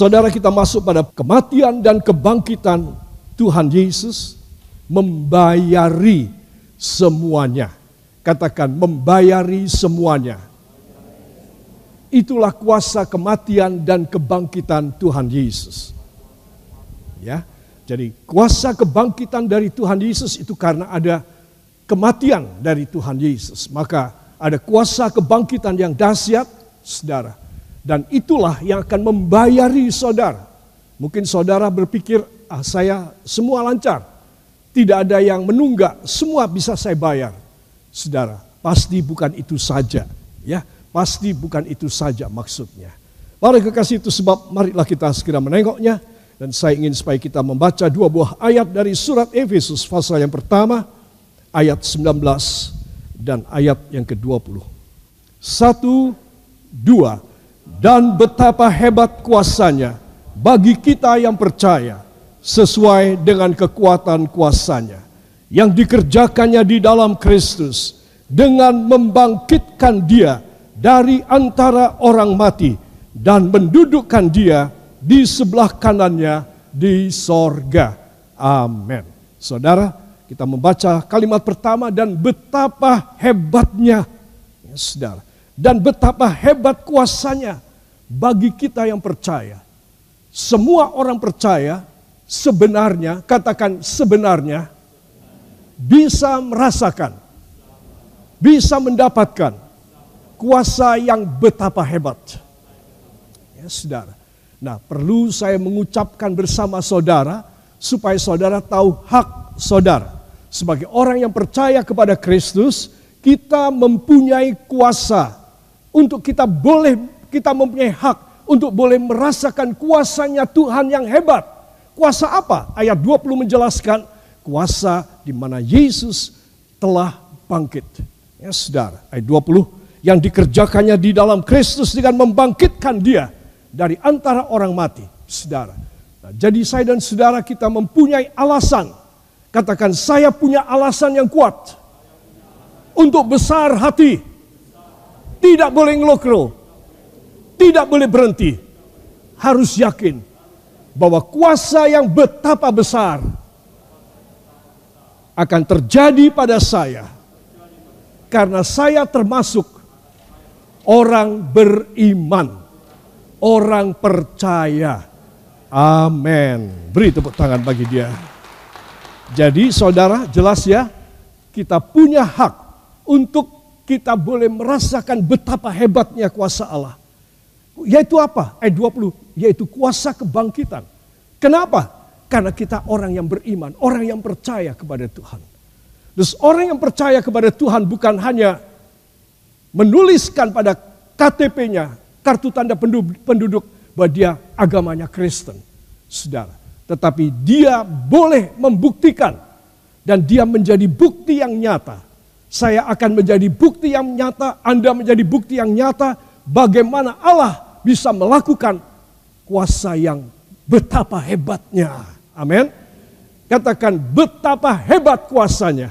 saudara kita masuk pada kematian dan kebangkitan Tuhan Yesus membayari semuanya. Katakan membayari semuanya. Itulah kuasa kematian dan kebangkitan Tuhan Yesus. Ya. Jadi kuasa kebangkitan dari Tuhan Yesus itu karena ada kematian dari Tuhan Yesus. Maka ada kuasa kebangkitan yang dahsyat, saudara. Dan itulah yang akan membayari saudara. Mungkin saudara berpikir, ah saya semua lancar. Tidak ada yang menunggak, semua bisa saya bayar. Saudara, pasti bukan itu saja. Ya, pasti bukan itu saja maksudnya. Para kekasih itu sebab marilah kita segera menengoknya. Dan saya ingin supaya kita membaca dua buah ayat dari surat Efesus pasal yang pertama, ayat 19 dan ayat yang ke-20. Satu, dua, dan betapa hebat kuasanya bagi kita yang percaya sesuai dengan kekuatan kuasanya yang dikerjakannya di dalam Kristus dengan membangkitkan dia dari antara orang mati dan mendudukkan dia di sebelah kanannya di sorga. Amin. Saudara, kita membaca kalimat pertama dan betapa hebatnya, ya, saudara, dan betapa hebat kuasanya bagi kita yang percaya. Semua orang percaya sebenarnya, katakan sebenarnya, bisa merasakan, bisa mendapatkan kuasa yang betapa hebat. Ya saudara. Nah perlu saya mengucapkan bersama saudara, supaya saudara tahu hak saudara. Sebagai orang yang percaya kepada Kristus, kita mempunyai kuasa untuk kita boleh kita mempunyai hak untuk boleh merasakan kuasanya Tuhan yang hebat. Kuasa apa? Ayat 20 menjelaskan kuasa di mana Yesus telah bangkit. Ya saudara, ayat 20 yang dikerjakannya di dalam Kristus dengan membangkitkan dia dari antara orang mati. Saudara, nah, jadi saya dan saudara kita mempunyai alasan. Katakan saya punya alasan yang kuat untuk besar hati. Tidak boleh ngelokro, tidak boleh berhenti. Harus yakin bahwa kuasa yang betapa besar akan terjadi pada saya. Karena saya termasuk orang beriman, orang percaya. Amin. Beri tepuk tangan bagi dia. Jadi saudara jelas ya, kita punya hak untuk kita boleh merasakan betapa hebatnya kuasa Allah. Yaitu apa? Ayat 20, yaitu kuasa kebangkitan. Kenapa? Karena kita orang yang beriman, orang yang percaya kepada Tuhan. Terus orang yang percaya kepada Tuhan bukan hanya menuliskan pada KTP-nya, kartu tanda penduduk, bahwa dia agamanya Kristen. Saudara. Tetapi dia boleh membuktikan dan dia menjadi bukti yang nyata. Saya akan menjadi bukti yang nyata, Anda menjadi bukti yang nyata bagaimana Allah bisa melakukan kuasa yang betapa hebatnya. Amin. Katakan betapa hebat kuasanya.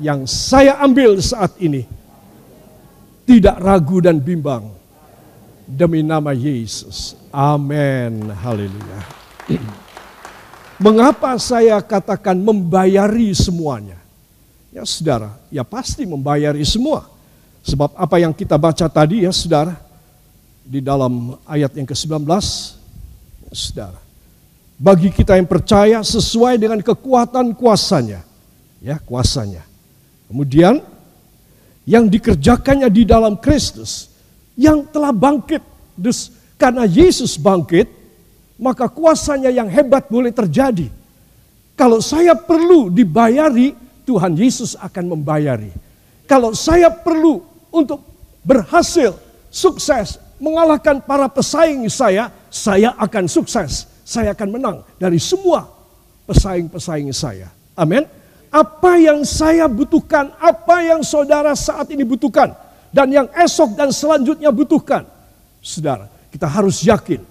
Yang saya ambil saat ini. Tidak ragu dan bimbang. Demi nama Yesus. Amin. Haleluya. Mengapa saya katakan membayari semuanya? Ya saudara, ya pasti membayari semua. Sebab apa yang kita baca tadi ya saudara, di dalam ayat yang ke-19, saudara. Bagi kita yang percaya sesuai dengan kekuatan kuasanya. Ya, kuasanya. Kemudian yang dikerjakannya di dalam Kristus yang telah bangkit. Dus, karena Yesus bangkit, maka kuasanya yang hebat boleh terjadi. Kalau saya perlu dibayari, Tuhan Yesus akan membayari. Kalau saya perlu untuk berhasil, sukses, mengalahkan para pesaing saya, saya akan sukses. Saya akan menang dari semua pesaing-pesaing saya. Amin. Apa yang saya butuhkan, apa yang saudara saat ini butuhkan, dan yang esok dan selanjutnya butuhkan. Saudara, kita harus yakin.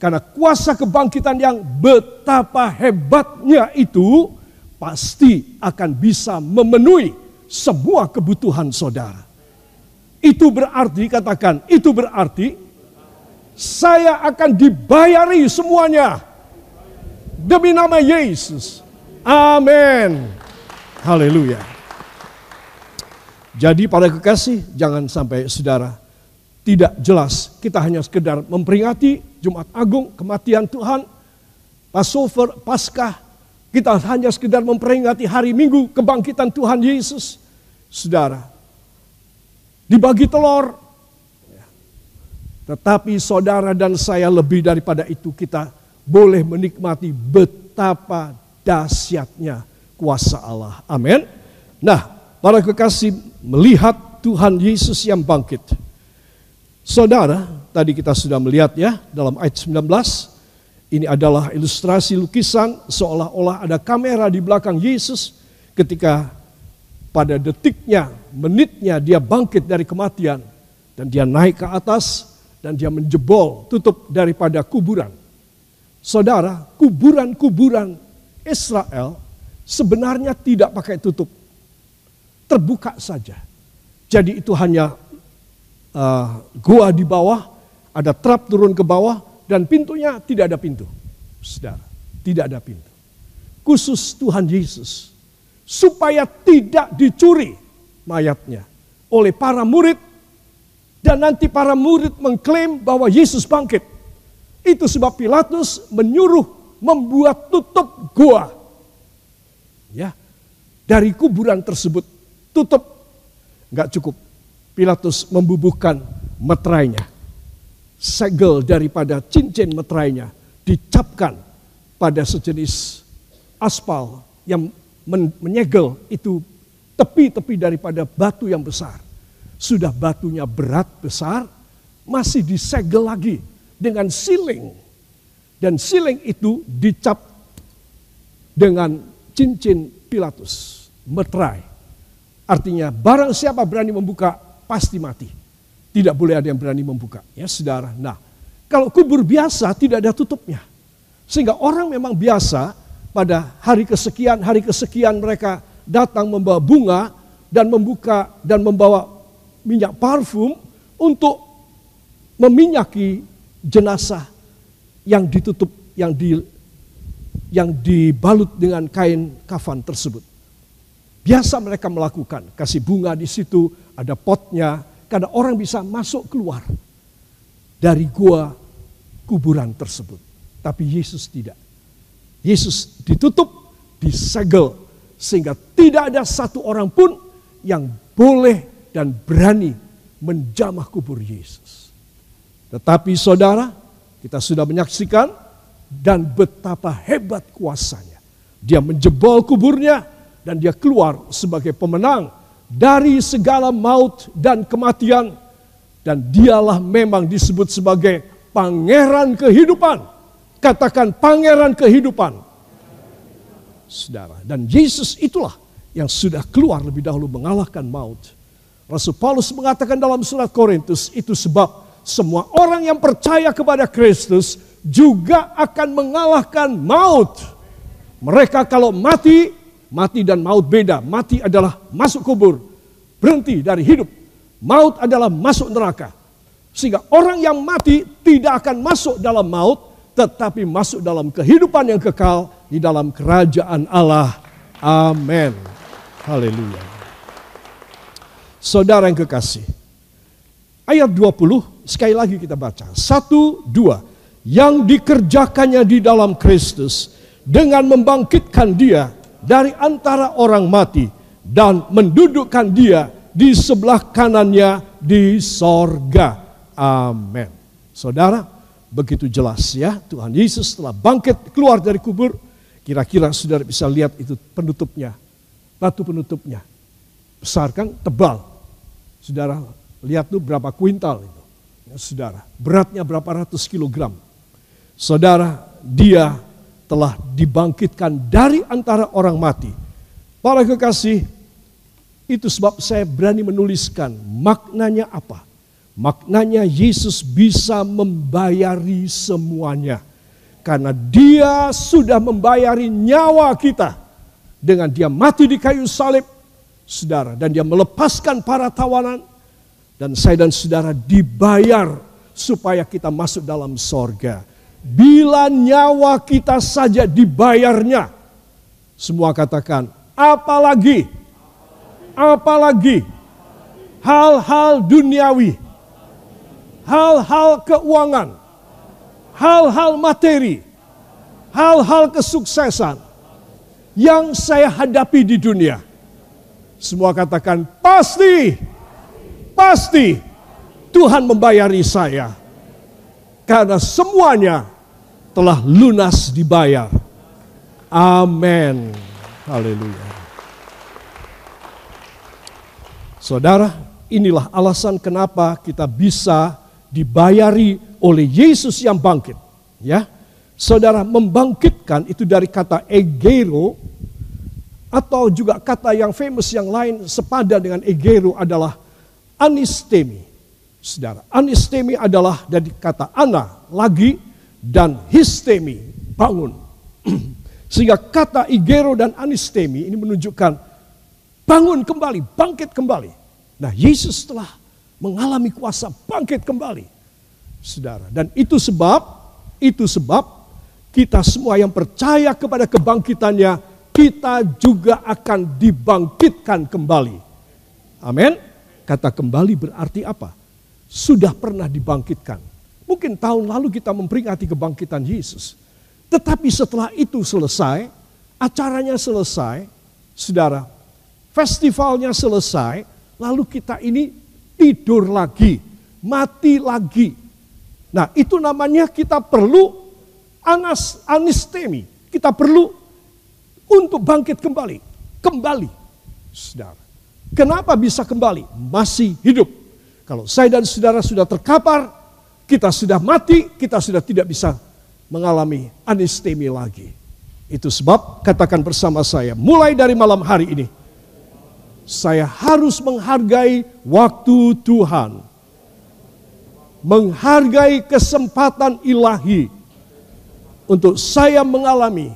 Karena kuasa kebangkitan yang betapa hebatnya itu pasti akan bisa memenuhi semua kebutuhan saudara. Itu berarti, katakan, itu berarti Saya akan dibayari semuanya. Demi nama Yesus. Amin. Haleluya. Jadi para kekasih, jangan sampai saudara tidak jelas. Kita hanya sekedar memperingati Jumat Agung, kematian Tuhan, Passover, Paskah. Kita hanya sekedar memperingati hari Minggu, kebangkitan Tuhan Yesus. Saudara, dibagi telur. Tetapi saudara dan saya lebih daripada itu kita boleh menikmati betapa dahsyatnya kuasa Allah. Amin. Nah, para kekasih melihat Tuhan Yesus yang bangkit Saudara, tadi kita sudah melihat ya dalam ayat 19, ini adalah ilustrasi lukisan seolah-olah ada kamera di belakang Yesus ketika pada detiknya, menitnya dia bangkit dari kematian dan dia naik ke atas dan dia menjebol tutup daripada kuburan. Saudara, kuburan-kuburan Israel sebenarnya tidak pakai tutup. Terbuka saja. Jadi itu hanya uh, gua di bawah, ada trap turun ke bawah, dan pintunya tidak ada pintu. Saudara, tidak ada pintu. Khusus Tuhan Yesus. Supaya tidak dicuri mayatnya oleh para murid. Dan nanti para murid mengklaim bahwa Yesus bangkit. Itu sebab Pilatus menyuruh membuat tutup gua. Ya, dari kuburan tersebut tutup nggak cukup Pilatus membubuhkan meterainya. Segel daripada cincin meterainya dicapkan pada sejenis aspal yang menyegel itu tepi-tepi daripada batu yang besar. Sudah batunya berat besar, masih disegel lagi dengan siling. Dan siling itu dicap dengan cincin Pilatus, meterai. Artinya barang siapa berani membuka pasti mati. Tidak boleh ada yang berani membuka, ya saudara. Nah, kalau kubur biasa tidak ada tutupnya. Sehingga orang memang biasa pada hari kesekian, hari kesekian mereka datang membawa bunga dan membuka dan membawa minyak parfum untuk meminyaki jenazah yang ditutup, yang di yang dibalut dengan kain kafan tersebut. Biasa mereka melakukan, kasih bunga di situ, ada potnya, karena orang bisa masuk keluar dari gua kuburan tersebut. Tapi Yesus tidak. Yesus ditutup, disegel, sehingga tidak ada satu orang pun yang boleh dan berani menjamah kubur Yesus. Tetapi saudara, kita sudah menyaksikan dan betapa hebat kuasanya. Dia menjebol kuburnya dan dia keluar sebagai pemenang dari segala maut dan kematian dan dialah memang disebut sebagai pangeran kehidupan. Katakan pangeran kehidupan. Saudara, dan Yesus itulah yang sudah keluar lebih dahulu mengalahkan maut. Rasul Paulus mengatakan dalam surat Korintus itu sebab semua orang yang percaya kepada Kristus juga akan mengalahkan maut. Mereka kalau mati Mati dan maut beda. Mati adalah masuk kubur, berhenti dari hidup. Maut adalah masuk neraka. Sehingga orang yang mati tidak akan masuk dalam maut, tetapi masuk dalam kehidupan yang kekal di dalam kerajaan Allah. Amin. Haleluya. Saudara yang kekasih. Ayat 20, sekali lagi kita baca. Satu, dua. Yang dikerjakannya di dalam Kristus dengan membangkitkan dia dari antara orang mati dan mendudukkan dia di sebelah kanannya di sorga. Amin. Saudara, begitu jelas ya Tuhan Yesus telah bangkit keluar dari kubur. Kira-kira saudara bisa lihat itu penutupnya, batu penutupnya. Besar kan, tebal. Saudara lihat tuh berapa kuintal itu. Ya, saudara, beratnya berapa ratus kilogram. Saudara, dia telah dibangkitkan dari antara orang mati. Para kekasih, itu sebab saya berani menuliskan maknanya apa. Maknanya Yesus bisa membayari semuanya. Karena dia sudah membayari nyawa kita. Dengan dia mati di kayu salib, saudara. Dan dia melepaskan para tawanan. Dan saya dan saudara dibayar supaya kita masuk dalam sorga. Bila nyawa kita saja dibayarnya, semua katakan, apalagi, apalagi hal-hal duniawi, hal-hal keuangan, hal-hal materi, hal-hal kesuksesan yang saya hadapi di dunia. Semua katakan, pasti, pasti Tuhan membayari saya. Karena semuanya telah lunas dibayar. Amin. Haleluya. Saudara, inilah alasan kenapa kita bisa dibayari oleh Yesus yang bangkit. Ya, saudara membangkitkan itu dari kata egero atau juga kata yang famous yang lain sepadan dengan egero adalah anistemi. Saudara, anistemi adalah dari kata ana, lagi, dan histemi, bangun. Sehingga kata igero dan anistemi ini menunjukkan bangun kembali, bangkit kembali. Nah Yesus telah mengalami kuasa bangkit kembali. Saudara, dan itu sebab, itu sebab kita semua yang percaya kepada kebangkitannya, kita juga akan dibangkitkan kembali. Amin. Kata kembali berarti apa? sudah pernah dibangkitkan. Mungkin tahun lalu kita memperingati kebangkitan Yesus. Tetapi setelah itu selesai, acaranya selesai, saudara, festivalnya selesai, lalu kita ini tidur lagi, mati lagi. Nah itu namanya kita perlu anas, anistemi. Kita perlu untuk bangkit kembali. Kembali, saudara. Kenapa bisa kembali? Masih hidup kalau saya dan saudara sudah terkapar, kita sudah mati, kita sudah tidak bisa mengalami anistemi lagi. Itu sebab katakan bersama saya, mulai dari malam hari ini, saya harus menghargai waktu Tuhan. Menghargai kesempatan ilahi untuk saya mengalami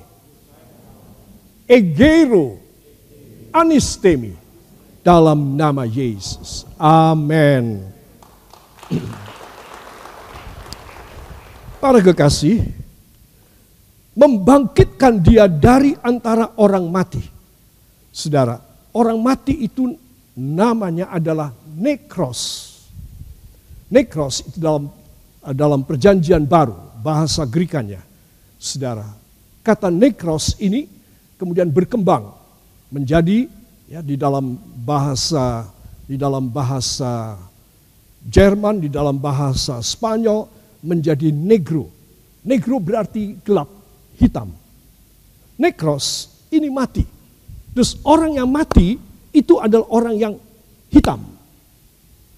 egero anistemi dalam nama Yesus. Amin. Para kekasih, membangkitkan dia dari antara orang mati. Saudara, orang mati itu namanya adalah nekros. Nekros itu dalam dalam perjanjian baru, bahasa Grikanya. Saudara, kata nekros ini kemudian berkembang menjadi ya di dalam bahasa di dalam bahasa Jerman, di dalam bahasa Spanyol menjadi negro. Negro berarti gelap, hitam. Nekros ini mati. Terus orang yang mati itu adalah orang yang hitam.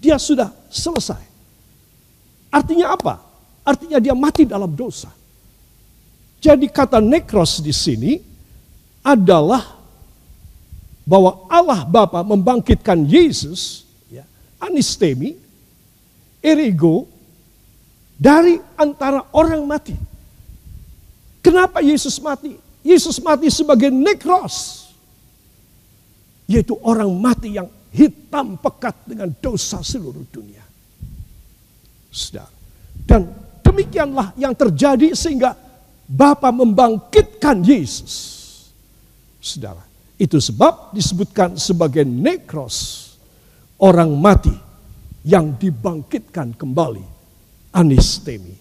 Dia sudah selesai. Artinya apa? Artinya dia mati dalam dosa. Jadi kata nekros di sini adalah bahwa Allah Bapa membangkitkan Yesus, ya, anistemi, erigo, dari antara orang mati. Kenapa Yesus mati? Yesus mati sebagai nekros, yaitu orang mati yang hitam pekat dengan dosa seluruh dunia. Sudah. Dan demikianlah yang terjadi sehingga Bapa membangkitkan Yesus. Saudara, itu sebab disebutkan sebagai nekros, orang mati yang dibangkitkan kembali, anistemi.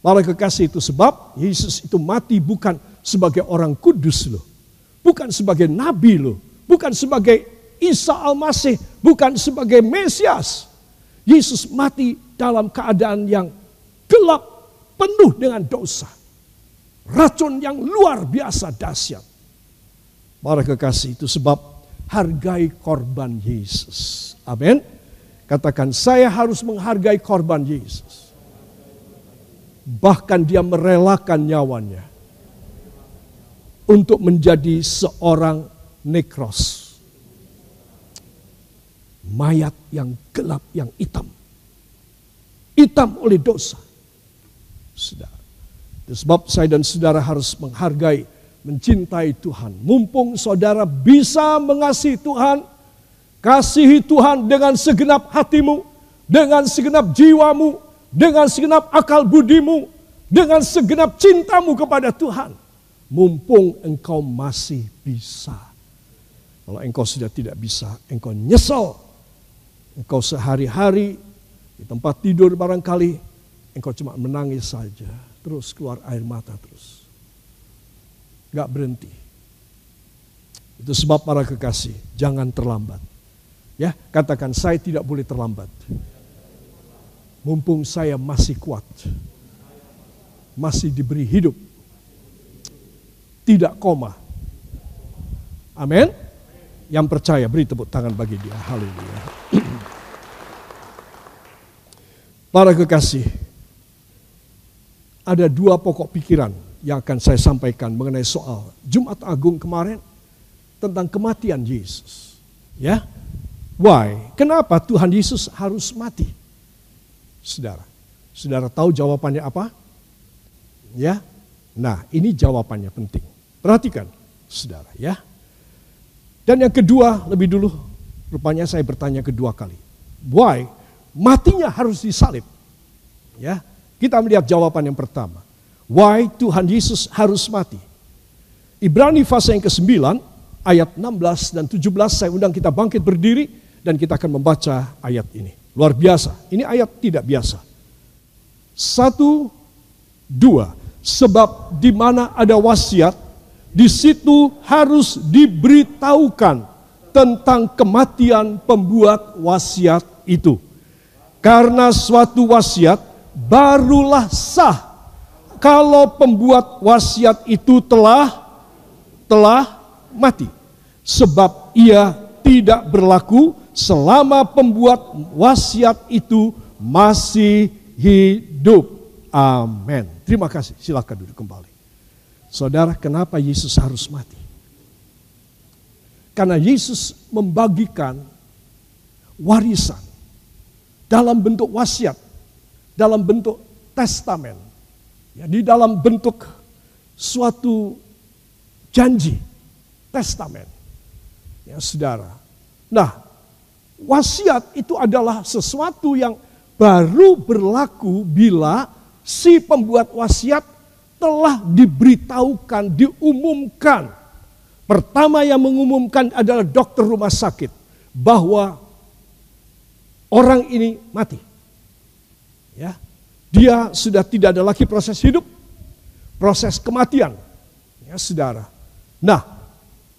Para kekasih itu sebab Yesus itu mati bukan sebagai orang kudus loh. Bukan sebagai nabi loh. Bukan sebagai Isa Al-Masih. Bukan sebagai Mesias. Yesus mati dalam keadaan yang gelap, penuh dengan dosa. Racun yang luar biasa dahsyat Para kekasih itu sebab hargai korban Yesus. Amin. Katakan saya harus menghargai korban Yesus. Bahkan dia merelakan nyawanya untuk menjadi seorang nekros. Mayat yang gelap, yang hitam. Hitam oleh dosa. Sudah. Sebab saya dan saudara harus menghargai mencintai Tuhan. Mumpung saudara bisa mengasihi Tuhan, kasihi Tuhan dengan segenap hatimu, dengan segenap jiwamu, dengan segenap akal budimu, dengan segenap cintamu kepada Tuhan. Mumpung engkau masih bisa. Kalau engkau sudah tidak bisa, engkau nyesel. Engkau sehari-hari di tempat tidur barangkali, engkau cuma menangis saja. Terus keluar air mata terus. Gak berhenti. Itu sebab para kekasih, jangan terlambat. Ya, katakan saya tidak boleh terlambat. Mumpung saya masih kuat. Masih diberi hidup. Tidak koma. Amin. Yang percaya beri tepuk tangan bagi dia. Haleluya. Para kekasih, ada dua pokok pikiran yang akan saya sampaikan mengenai soal Jumat Agung kemarin tentang kematian Yesus. Ya, why? Kenapa Tuhan Yesus harus mati? Saudara, saudara tahu jawabannya apa? Ya, nah ini jawabannya penting. Perhatikan, saudara ya. Dan yang kedua, lebih dulu, rupanya saya bertanya kedua kali. Why? Matinya harus disalib. Ya, kita melihat jawaban yang pertama. Why Tuhan Yesus harus mati? Ibrani fase yang ke-9 ayat 16 dan 17 saya undang kita bangkit berdiri dan kita akan membaca ayat ini. Luar biasa. Ini ayat tidak biasa. Satu, dua. Sebab di mana ada wasiat, di situ harus diberitahukan tentang kematian pembuat wasiat itu. Karena suatu wasiat barulah sah kalau pembuat wasiat itu telah telah mati. Sebab ia tidak berlaku selama pembuat wasiat itu masih hidup. Amin. Terima kasih. Silakan duduk kembali. Saudara, kenapa Yesus harus mati? Karena Yesus membagikan warisan dalam bentuk wasiat dalam bentuk testamen, ya, di dalam bentuk suatu janji testamen, ya saudara. Nah, wasiat itu adalah sesuatu yang baru berlaku bila si pembuat wasiat telah diberitahukan, diumumkan. Pertama yang mengumumkan adalah dokter rumah sakit bahwa orang ini mati. Ya, dia sudah tidak ada lagi proses hidup, proses kematian. Ya, saudara. Nah,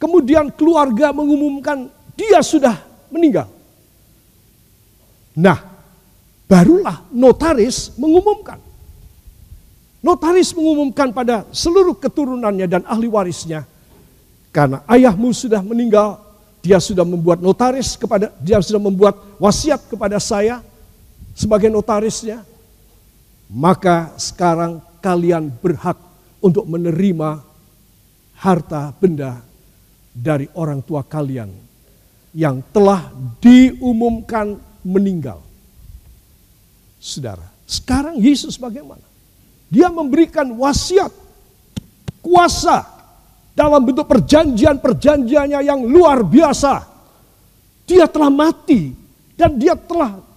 kemudian keluarga mengumumkan dia sudah meninggal. Nah, barulah notaris mengumumkan. Notaris mengumumkan pada seluruh keturunannya dan ahli warisnya. Karena ayahmu sudah meninggal, dia sudah membuat notaris kepada dia sudah membuat wasiat kepada saya sebagai notarisnya, maka sekarang kalian berhak untuk menerima harta benda dari orang tua kalian yang telah diumumkan meninggal. Saudara, sekarang Yesus bagaimana? Dia memberikan wasiat, kuasa dalam bentuk perjanjian-perjanjiannya yang luar biasa. Dia telah mati dan dia telah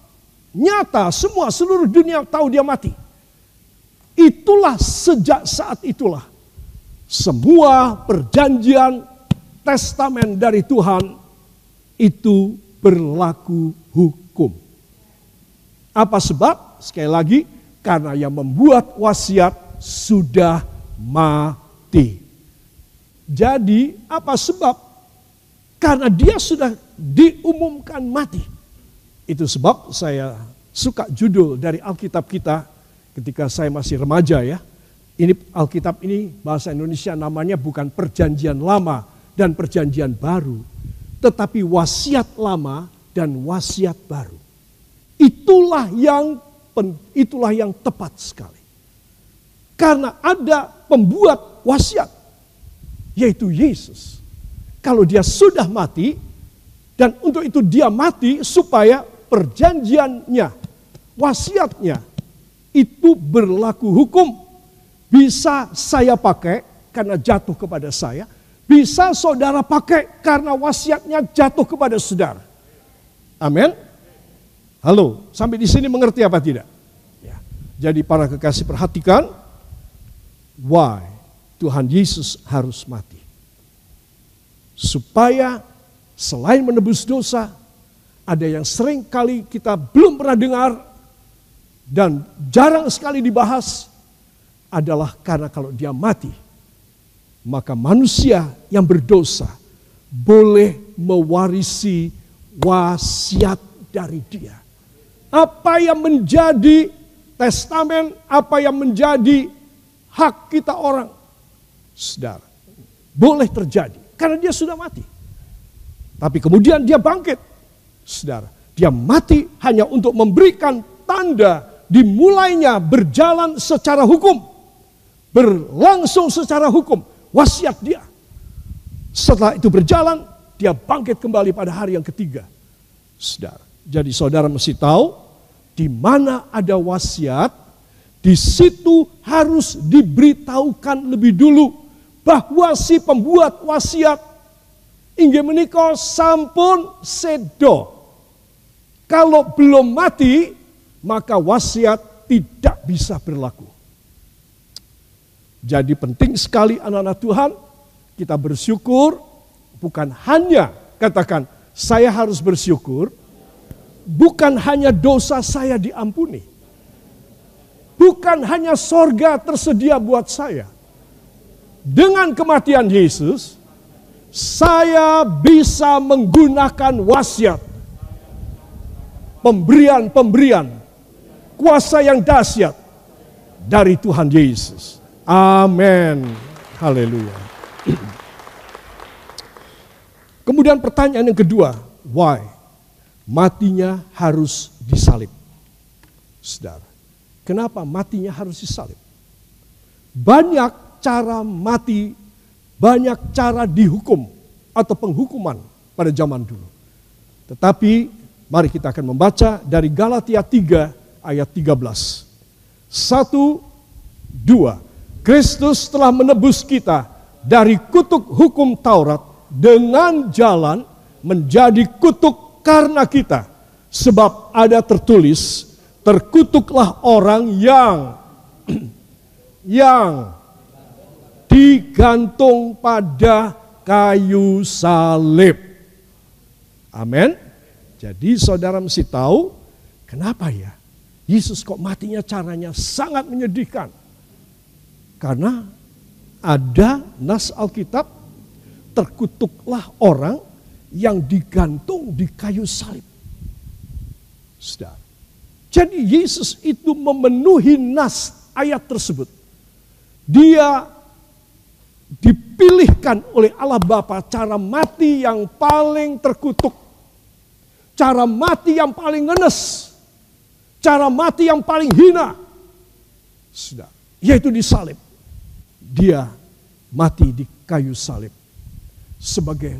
Nyata semua seluruh dunia tahu dia mati. Itulah sejak saat itulah semua perjanjian testamen dari Tuhan itu berlaku hukum. Apa sebab? Sekali lagi, karena yang membuat wasiat sudah mati. Jadi, apa sebab? Karena dia sudah diumumkan mati. Itu sebab saya suka judul dari Alkitab kita ketika saya masih remaja ya. Ini Alkitab ini bahasa Indonesia namanya bukan perjanjian lama dan perjanjian baru. Tetapi wasiat lama dan wasiat baru. Itulah yang itulah yang tepat sekali. Karena ada pembuat wasiat yaitu Yesus. Kalau dia sudah mati dan untuk itu dia mati supaya perjanjiannya, wasiatnya itu berlaku hukum. Bisa saya pakai karena jatuh kepada saya, bisa saudara pakai karena wasiatnya jatuh kepada saudara. Amin. Halo, sampai di sini mengerti apa tidak? Ya. Jadi para kekasih perhatikan, why Tuhan Yesus harus mati. Supaya selain menebus dosa, ada yang sering kali kita belum pernah dengar dan jarang sekali dibahas adalah karena kalau dia mati, maka manusia yang berdosa boleh mewarisi wasiat dari dia. Apa yang menjadi testamen, apa yang menjadi hak kita orang, saudara, boleh terjadi karena dia sudah mati. Tapi kemudian dia bangkit, saudara. Dia mati hanya untuk memberikan tanda dimulainya berjalan secara hukum, berlangsung secara hukum, wasiat dia. Setelah itu berjalan, dia bangkit kembali pada hari yang ketiga. Saudara. Jadi saudara mesti tahu di mana ada wasiat, di situ harus diberitahukan lebih dulu bahwa si pembuat wasiat inggih menika sampun sedo. Kalau belum mati, maka wasiat tidak bisa berlaku. Jadi penting sekali anak-anak Tuhan kita bersyukur bukan hanya katakan saya harus bersyukur bukan hanya dosa saya diampuni. Bukan hanya sorga tersedia buat saya. Dengan kematian Yesus, saya bisa menggunakan wasiat. Pemberian-pemberian, kuasa yang dahsyat dari Tuhan Yesus. Amin. Haleluya. Kemudian pertanyaan yang kedua, why? Matinya harus disalib. Saudara, kenapa matinya harus disalib? Banyak cara mati, banyak cara dihukum atau penghukuman pada zaman dulu. Tetapi mari kita akan membaca dari Galatia 3 ayat 13. Satu, dua. Kristus telah menebus kita dari kutuk hukum Taurat dengan jalan menjadi kutuk karena kita. Sebab ada tertulis, terkutuklah orang yang yang digantung pada kayu salib. Amin. Jadi saudara mesti tahu kenapa ya Yesus kok matinya caranya sangat menyedihkan. Karena ada nas Alkitab, terkutuklah orang yang digantung di kayu salib. Sudah. Jadi Yesus itu memenuhi nas ayat tersebut. Dia dipilihkan oleh Allah Bapa cara mati yang paling terkutuk. Cara mati yang paling ngenes. Cara mati yang paling hina. Sudah. Yaitu disalib dia mati di kayu salib sebagai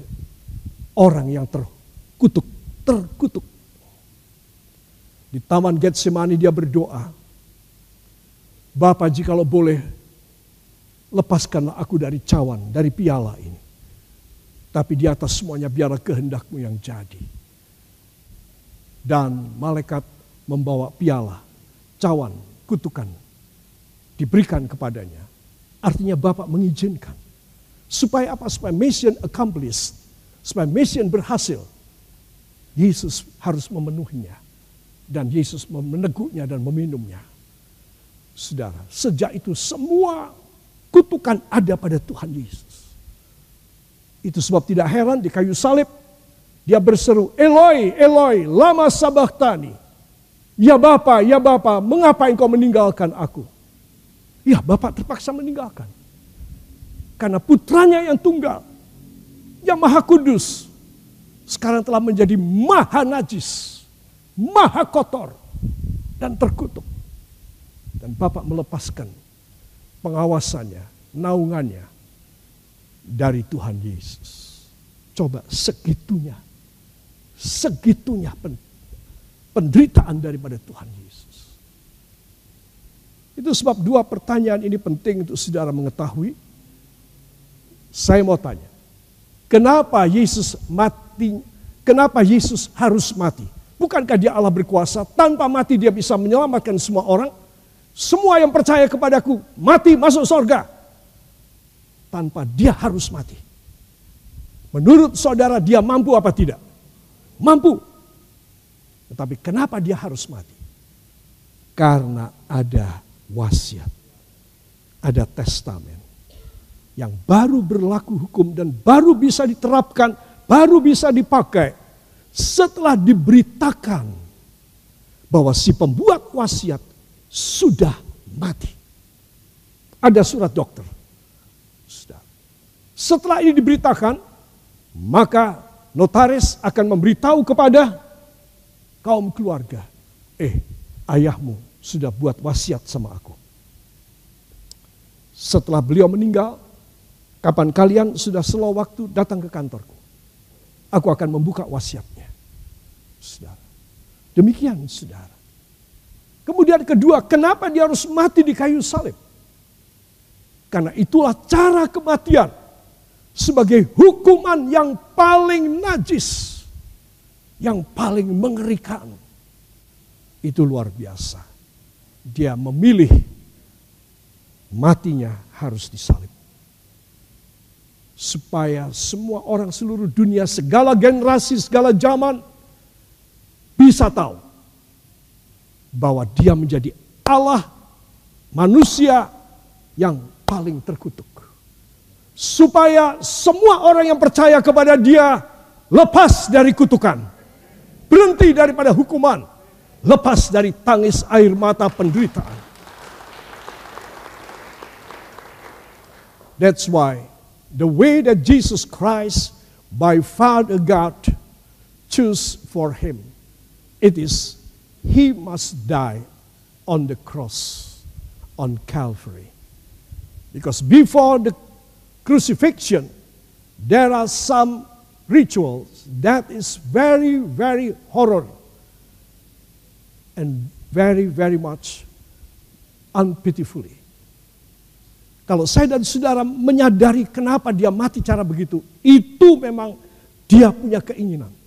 orang yang terkutuk, terkutuk. Di taman Getsemani dia berdoa, Bapak jikalau boleh lepaskanlah aku dari cawan, dari piala ini. Tapi di atas semuanya biarlah kehendakmu yang jadi. Dan malaikat membawa piala, cawan, kutukan, diberikan kepadanya. Artinya Bapak mengizinkan. Supaya apa? Supaya mission accomplished. Supaya mission berhasil. Yesus harus memenuhinya. Dan Yesus meneguknya dan meminumnya. Saudara, sejak itu semua kutukan ada pada Tuhan Yesus. Itu sebab tidak heran di kayu salib dia berseru, Eloi, Eloi, lama sabachthani. Ya Bapa, ya Bapa, mengapa engkau meninggalkan aku? Ya Bapak terpaksa meninggalkan. Karena putranya yang tunggal, yang maha kudus, sekarang telah menjadi maha najis, maha kotor, dan terkutuk. Dan Bapak melepaskan pengawasannya, naungannya dari Tuhan Yesus. Coba segitunya, segitunya penderitaan daripada Tuhan Yesus. Itu sebab dua pertanyaan ini penting untuk saudara mengetahui. Saya mau tanya, kenapa Yesus mati? Kenapa Yesus harus mati? Bukankah dia Allah berkuasa? Tanpa mati dia bisa menyelamatkan semua orang. Semua yang percaya kepadaku mati masuk sorga. Tanpa dia harus mati. Menurut saudara dia mampu apa tidak? Mampu. Tetapi kenapa dia harus mati? Karena ada wasiat. Ada testamen. Yang baru berlaku hukum dan baru bisa diterapkan, baru bisa dipakai. Setelah diberitakan bahwa si pembuat wasiat sudah mati. Ada surat dokter. Sudah. Setelah ini diberitakan, maka notaris akan memberitahu kepada kaum keluarga. Eh, ayahmu sudah buat wasiat sama aku. Setelah beliau meninggal, kapan kalian sudah slow waktu datang ke kantorku. Aku akan membuka wasiatnya. Saudara. Demikian saudara. Kemudian kedua, kenapa dia harus mati di kayu salib? Karena itulah cara kematian sebagai hukuman yang paling najis, yang paling mengerikan. Itu luar biasa. Dia memilih matinya harus disalib. Supaya semua orang seluruh dunia, segala generasi, segala zaman bisa tahu bahwa dia menjadi Allah manusia yang paling terkutuk. Supaya semua orang yang percaya kepada dia lepas dari kutukan. Berhenti daripada hukuman. Lepas dari tangis air mata penderitaan. That's why the way that Jesus Christ by Father God choose for him, it is he must die on the cross on Calvary. Because before the crucifixion, there are some rituals that is very, very horror and very, very much unpitifully. Kalau saya dan saudara menyadari kenapa dia mati cara begitu, itu memang dia punya keinginan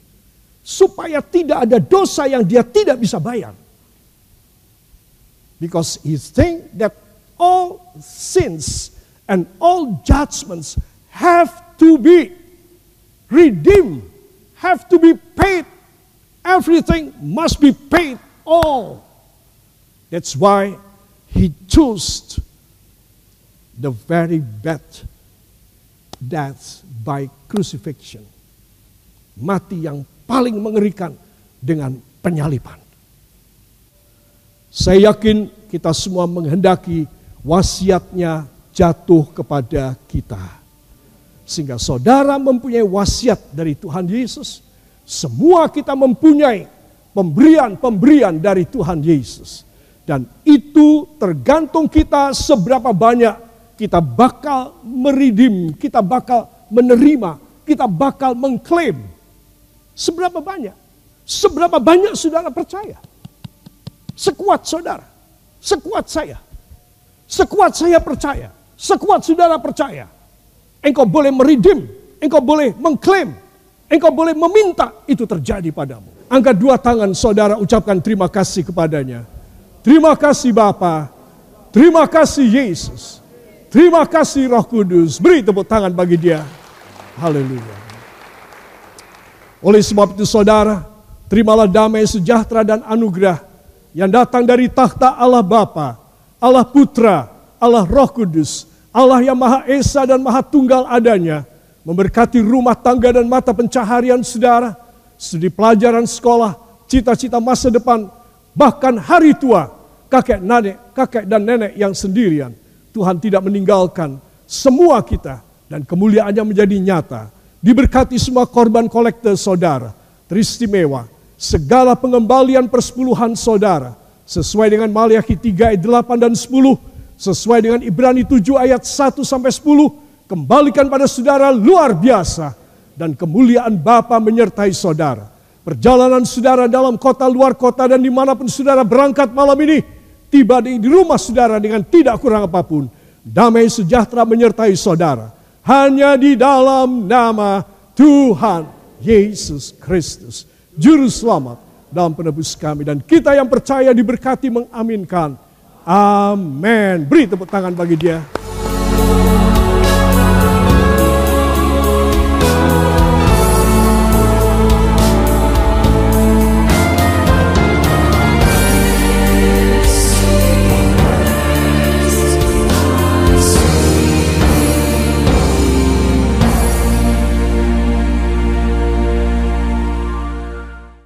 supaya tidak ada dosa yang dia tidak bisa bayar. Because he think that all sins and all judgments have to be redeemed, have to be paid. Everything must be paid all. That's why he chose the very bad death by crucifixion. Mati yang paling mengerikan dengan penyalipan. Saya yakin kita semua menghendaki wasiatnya jatuh kepada kita. Sehingga saudara mempunyai wasiat dari Tuhan Yesus. Semua kita mempunyai pemberian-pemberian dari Tuhan Yesus. Dan itu tergantung kita seberapa banyak kita bakal meridim, kita bakal menerima, kita bakal mengklaim Seberapa banyak? Seberapa banyak saudara percaya? Sekuat saudara, sekuat saya, sekuat saya percaya, sekuat saudara percaya. Engkau boleh meridim, engkau boleh mengklaim, engkau boleh meminta itu terjadi padamu. Angkat dua tangan saudara ucapkan terima kasih kepadanya. Terima kasih Bapa, terima kasih Yesus, terima kasih Roh Kudus. Beri tepuk tangan bagi dia. Haleluya. Oleh sebab itu saudara, terimalah damai sejahtera dan anugerah yang datang dari takhta Allah Bapa, Allah Putra, Allah Roh Kudus, Allah yang Maha Esa dan Maha Tunggal adanya, memberkati rumah tangga dan mata pencaharian saudara, studi pelajaran sekolah, cita-cita masa depan, bahkan hari tua, kakek nenek, kakek dan nenek yang sendirian. Tuhan tidak meninggalkan semua kita dan kemuliaannya menjadi nyata Diberkati semua korban kolektor saudara. Teristimewa. Segala pengembalian persepuluhan saudara. Sesuai dengan Maliaki 3 ayat 8 dan 10. Sesuai dengan Ibrani 7 ayat 1 sampai 10. Kembalikan pada saudara luar biasa. Dan kemuliaan Bapa menyertai saudara. Perjalanan saudara dalam kota luar kota dan di mana pun saudara berangkat malam ini. Tiba di, rumah saudara dengan tidak kurang apa pun. Damai sejahtera menyertai saudara hanya di dalam nama Tuhan Yesus Kristus, Juru Selamat dalam penebus kami. Dan kita yang percaya diberkati mengaminkan. Amin. Beri tepuk tangan bagi dia.